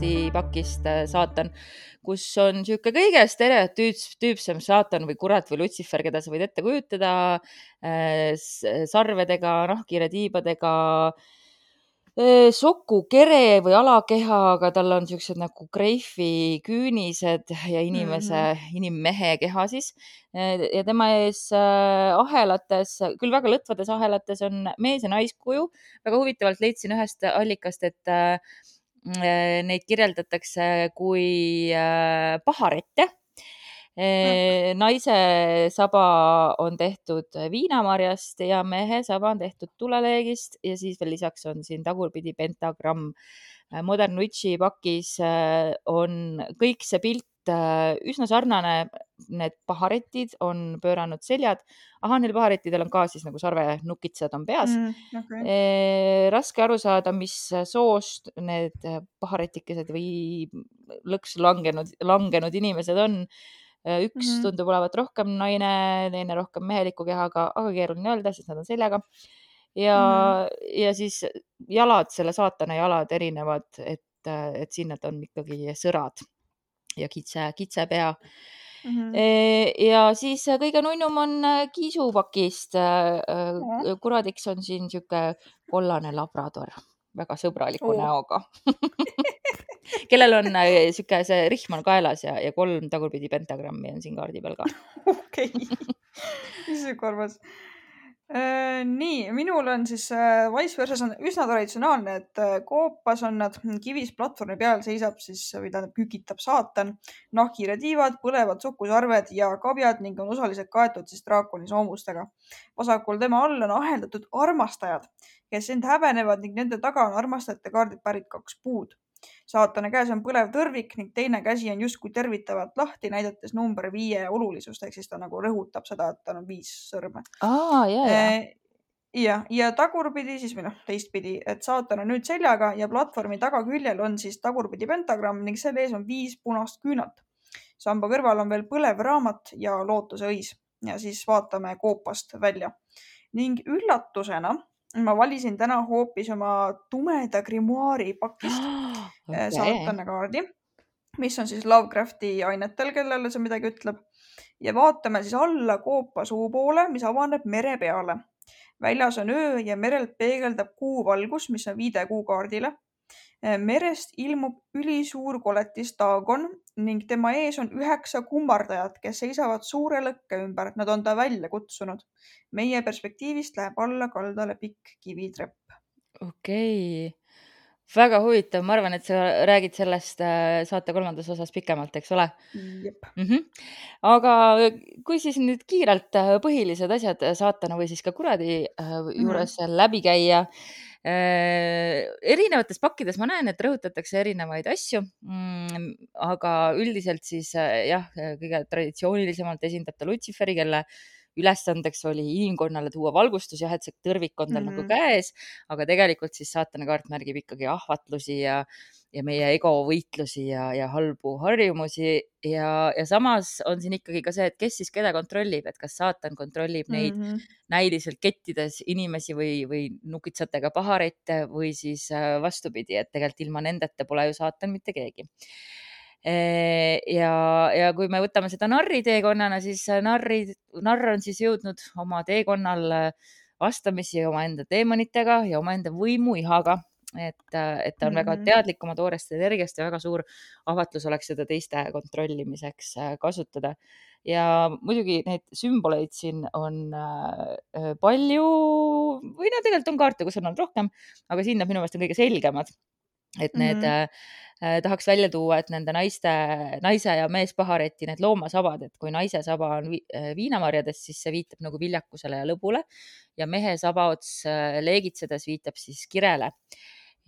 kaardipakist äh, saatan, kus on niisugune kõige stereotüüpsem saatan või kurat või Lutsifer, keda sa võid ette kujutada, äh, sarvedega, nahkhiire tiibadega Soku kere või alakeha, aga tal on siuksed nagu Greifi küünised ja inimese mm, -hmm. inimmehe keha siis. ja tema ees ahelates, küll väga lõtvades ahelates on mees ja naiskuju. väga huvitavalt leidsin ühest allikast, et neid kirjeldatakse kui paharette Mm. naise saba on tehtud viinamarjast ja mehe saba on tehtud tuleleegist ja siis veel lisaks on siin tagurpidi pentagramm. Modern Witchi pakis on kõik see pilt üsna sarnane. Need paharetid on pööranud seljad. ahah, neil paharetidel on ka siis nagu sarvenukitsed on peas mm,. Okay. raske aru saada, mis soost need paharetikesed või lõksu langenud, langenud inimesed on Äh, üks mm -hmm. tundub olevat rohkem naine, teine rohkem meheliku kehaga, aga keeruline öelda, sest nad on seljaga. ja mm, -hmm. ja siis jalad, selle saatana jalad erinevad, et, et siin nad on ikkagi sõrad ja kitse, kitse pea mm. -hmm. ja siis kõige nunnum on kiisupakist. Mm -hmm. kuradiks on siin niisugune kollane labrador, väga sõbraliku oh. näoga kellel on sihuke see rihm on kaelas ja, ja kolm tagurpidi pentagrammi on siin kaardi peal ka. okei, issand armas äh,. Nii, minul on siis äh, Wise versus on üsna traditsionaalne, et äh, koopas on nad kivis platvormi peal seisab siis või tähendab kükitab saatan, nahkhiire tiivad, põlevad sukusarved ja kabjad ning on osaliselt kaetud siis draakoni soomustega. vasakul tema all on aheldatud armastajad, kes end häbenevad ning nende taga on armastajate kaardilt pärit kaks puud saatana käes on põlev tõrvik ning teine käsi on justkui tervitavalt lahti, näidates number viie olulisust ehk siis ta nagu rõhutab seda, et tal on viis sõrme. aa, ja, ja eh, ja, ja tagurpidi siis või noh, teistpidi, et saatan on nüüd seljaga ja platvormi tagaküljel on siis tagurpidi pentagramm ning selle ees on viis punast küünalt. samba kõrval on veel põlev raamat ja lootuse õis ja siis vaatame koopast välja ning üllatusena ma valisin täna hoopis oma tumeda grimoaari pakist okay. saatana kaardi, mis on siis Lovecrafti ainetel, kellele see midagi ütleb. ja vaatame siis alla koopa suu poole, mis avaneb mere peale. väljas on öö ja merelt peegeldab kuu valgus, mis on viide kuukaardile Äh, merest ilmub ülisuur koletis Dagon ning tema ees on üheksa kummardajat, kes seisavad suure lõkke ümber. Nad on ta välja kutsunud. meie perspektiivist läheb alla kaldale pikk kivitrepp. okei okay., väga huvitav, ma arvan, et sa räägid sellest äh, saate kolmandas osas pikemalt, eks ole? mm. -hmm. aga kui siis nüüd kiirelt äh, põhilised asjad saatana või siis ka kuradi juures mm -hmm. läbi käia Äh, erinevates pakkides ma näen, et rõhutatakse erinevaid asju mm,. aga üldiselt siis äh, jah, kõige traditsioonilisemalt esindab ta Lutsiferi, kelle ülesandeks oli inimkonnale tuua valgustus, jah, et see tõrvik on tal mm -hmm. nagu mm-hmm. käes, aga tegelikult siis saatana kaart märgib ikkagi ahvatlusi ja ja meie ego võitlusi ja, ja halbu harjumusi ja, ja samas on siin ikkagi ka see, et kes siis keda kontrollib, et kas saatan kontrollib neid mm -hmm. näiliselt kettides inimesi või, või nukitsatega paharette või siis äh, vastupidi, et tegelikult ilma nendeta pole ju saatan mitte keegi ja, ja kui me võtame seda narri teekonnana, siis narri, narr on siis jõudnud oma teekonnal vastamisi omaenda teemonitega ja omaenda võimuihaga et, äh, et ta on mm -hmm. väga teadlik oma toorest energiast ja väga suur ahvatlus oleks seda teiste kontrollimiseks äh, kasutada. ja muidugi neid sümboleid siin on äh, palju või no tegelikult on kaarte, kus on olnud rohkem, aga siin nad minu meelest on kõige selgemad. Et need mm -hmm. äh, tahaks välja tuua, et nende naiste, naise ja meespahareti need loomasabad, et kui naise saba on vi, viinamarjades, siis see viitab nagu viljakusele ja lõbule ja mehe sabaots leegitsedes viitab siis kirele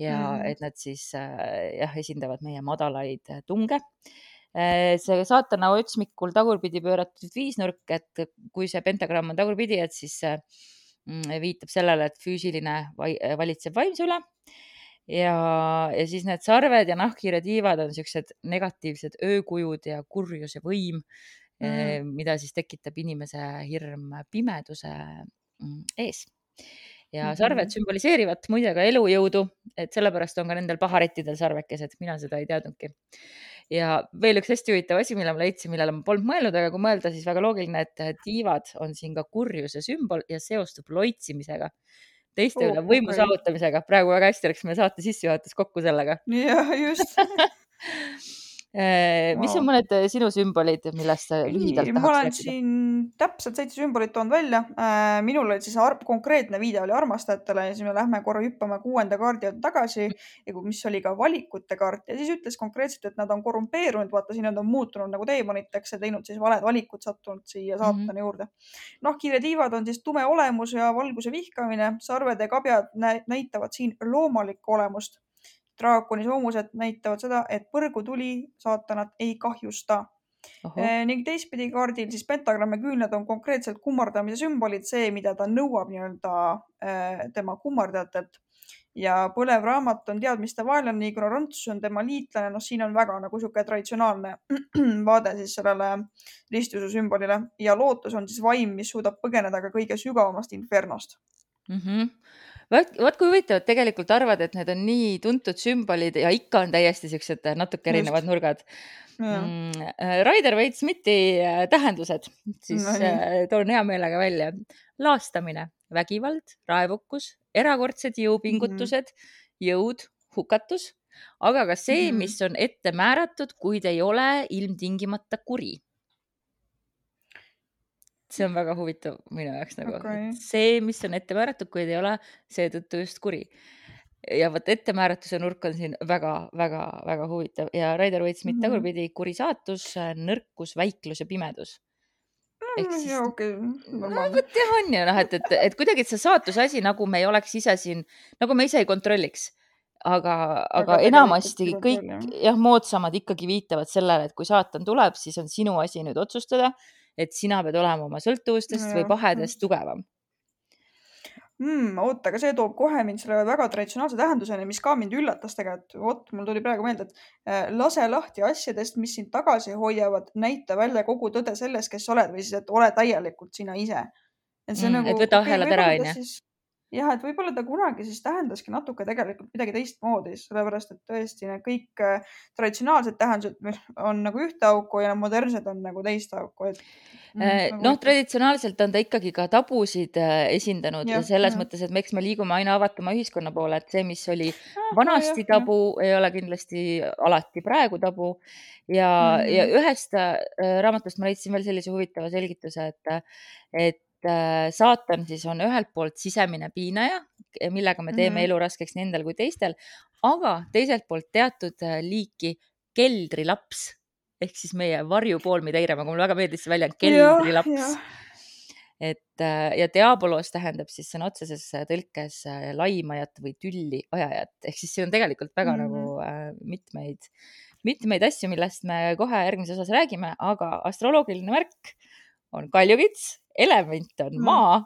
ja mm. et nad siis äh, jah, esindavad meie madalaid äh, tunge äh, see saatana otsmikul tagurpidi pööratud viisnurk, et kui see pentagramm on tagurpidi, et siis mm, viitab sellele, et füüsiline valitseb vaimse üle. Ja, ja siis need sarved ja nahkhiire tiivad on siuksed negatiivsed öökujud ja kurjus ja võim mm., mida siis tekitab inimese hirm pimeduse mm, ees ja sarved sümboliseerivad muide ka elujõudu, et sellepärast on ka nendel paharittidel sarvekesed, mina seda ei teadnudki. ja veel üks hästi huvitav asi, mille ma leidsin, millele ma polnud mõelnud, aga kui mõelda, siis väga loogiline, et tiivad on siin ka kurjuse sümbol ja seostub loitsimisega teiste üle võimu okay. saavutamisega. praegu väga hästi läks meie saate sissejuhatus kokku sellega. jah, just mis on mõned äh, sinu sümbolid, millest sa lühidalt tahaks rääkida? ma olen siin täpselt seitse sümbolit toonud välja. Äh, minul oli siis konkreetne viide oli armastajatele ja siis me lähme korra hüppame kuuenda kaardi juurde tagasi, mis oli ka valikute kaart ja siis ütles konkreetselt, et nad on korrumpeerunud, vaata siin nad on muutunud nagu teemoniteks ja teinud siis valed valikud, sattunud siia mhm. saatana mm -hmm. juurde. nahkhiire tiivad on siis tume olemus ja valguse vihkamine, sarved ja kabjad näitavad siin loomalikku olemust draakoni soomused näitavad seda, et põrgutuli saatanat ei kahjusta. Eh, ning teistpidi kaardil siis pentagramm ja küünlad on konkreetselt kummardamise sümbolid, see, mida ta nõuab nii-öelda eh, tema kummardajatelt. Ja põlev raamat on teadmiste vaenlane, ignorantsus on tema liitlane, noh, siin on väga nagu niisugune traditsionaalne vaade siis sellele ristuse sümbolile. Ja lootus on siis vaim, mis suudab põgeneda ka kõige sügavamast infernost mm. -hmm vot, vot kui huvitav, et tegelikult arvad, et need on nii tuntud sümbolid ja ikka on täiesti siuksed natuke erinevad Just. nurgad. Mm, äh, Raider Waite-Smithi äh, tähendused, siis no, äh, toon hea meelega välja. laastamine, vägivald, raevukus, erakordsed jõupingutused mm, -hmm. jõud, hukatus, aga ka see, mhm. mis on ette määratud, kuid ei ole ilmtingimata kuri see on väga huvitav minu jaoks nagu okay. see, mis on ette määratud, kuid ei ole seetõttu just kuri. ja vot ettemääratuse nurk on siin väga-väga-väga huvitav ja Raider Waite-Smith mm -hmm. tagurpidi kuri saatus, nõrkus, väiklus ja pimedus ehk siis. okei okay.. no vot jah, on ju noh, et, et, et kuidagi, et see saatuse asi nagu me ei oleks ise siin, nagu me ise ei kontrolliks. aga, aga, aga enamasti kõik jah, moodsamad ikkagi viitavad sellele, et kui saatan tuleb, siis on sinu asi nüüd otsustada et sina pead olema oma sõltuvustest no, või pahedest tugevam mm,. oota, aga see toob kohe mind selle väga traditsionaalse tähenduseni, mis ka mind üllatas tegelikult. vot, mul tuli praegu meelde, et äh, lase lahti asjadest, mis sind tagasi hoiavad, näita välja kogu tõde sellest, kes sa oled või siis, et ole täielikult sina ise. et see mm, nagu. et võta ahelad ära, onju jah, et võib-olla ta kunagi siis tähendaski natuke tegelikult midagi teistmoodi, sellepärast et tõesti need kõik äh, traditsionaalsed tähendused on nagu ühte auku ja modernsed on nagu teist auku, et mm, äh, nagu noh, traditsionaalselt on ta ikkagi ka tabusid äh, esindanud ja, ja selles ja. mõttes, et eks me liigume aina avatuma ühiskonna poole, et see, mis oli ah, vanasti jah, tabu, ei ole kindlasti alati praegu tabu ja mm, -hmm. ja ühest raamatust ma leidsin veel sellise huvitava selgituse, et, et saatan siis on ühelt poolt sisemine piinaja, millega me teeme mm -hmm. elu raskeks nii endal kui teistel, aga teiselt poolt teatud äh, liiki keldrilaps ehk siis meie varjupool, mida eirame, mulle väga meeldis see väljend keldrilaps. et äh, ja diabolos tähendab siis sõna otseses tõlkes laimajat või tülli ajajat, ehk siis siin on tegelikult väga mm -hmm. nagu äh, mitmeid, mitmeid asju, millest me kohe järgmises osas räägime, aga astroloogiline märk on kaljukits element on mm. maa,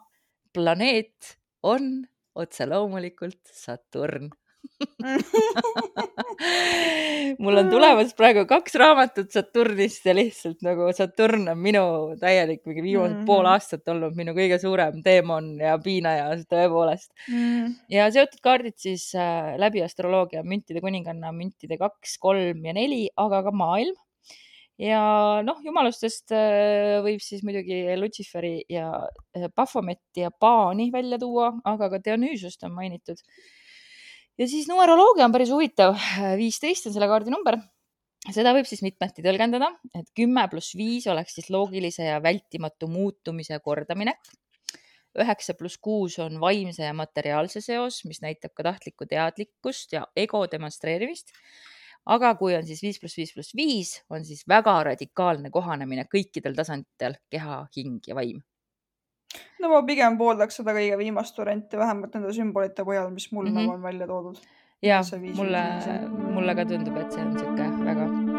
planeet on otse loomulikult Saturn mul on tulemas praegu kaks raamatut Saturnist ja lihtsalt nagu Saturn on minu täielik, mingi viimased mm -hmm. pool aastat olnud minu kõige suurem teemon ja piinaja tõepoolest mm. -hmm. ja seotud kaardid siis äh, läbi astroloogia müntide kuninganna, müntide kaks, kolm ja neli, aga ka maailm ja noh, jumalustest äh, võib siis muidugi Lutsiferi ja äh, Baphomet ja Paani välja tuua, aga ka Dionüüsust on mainitud. ja siis numeroloogia on päris huvitav, viisteist on selle kaardi number. seda võib siis mitmeti tõlgendada, et kümme pluss viis oleks siis loogilise ja vältimatu muutumise kordaminek. üheksa pluss kuus on vaimse ja materiaalse seos, mis näitab ka tahtlikku teadlikkust ja ego demonstreerimist aga kui on siis viis pluss viis pluss viis, on siis väga radikaalne kohanemine kõikidel tasanditel, keha, hing ja vaim. no ma pigem pooldaks seda kõige viimast varianti, vähemalt nende sümbolite põhjal, mis mul mm -hmm. nagu on välja toodud. ja mulle, mulle ka tundub, et see on niisugune väga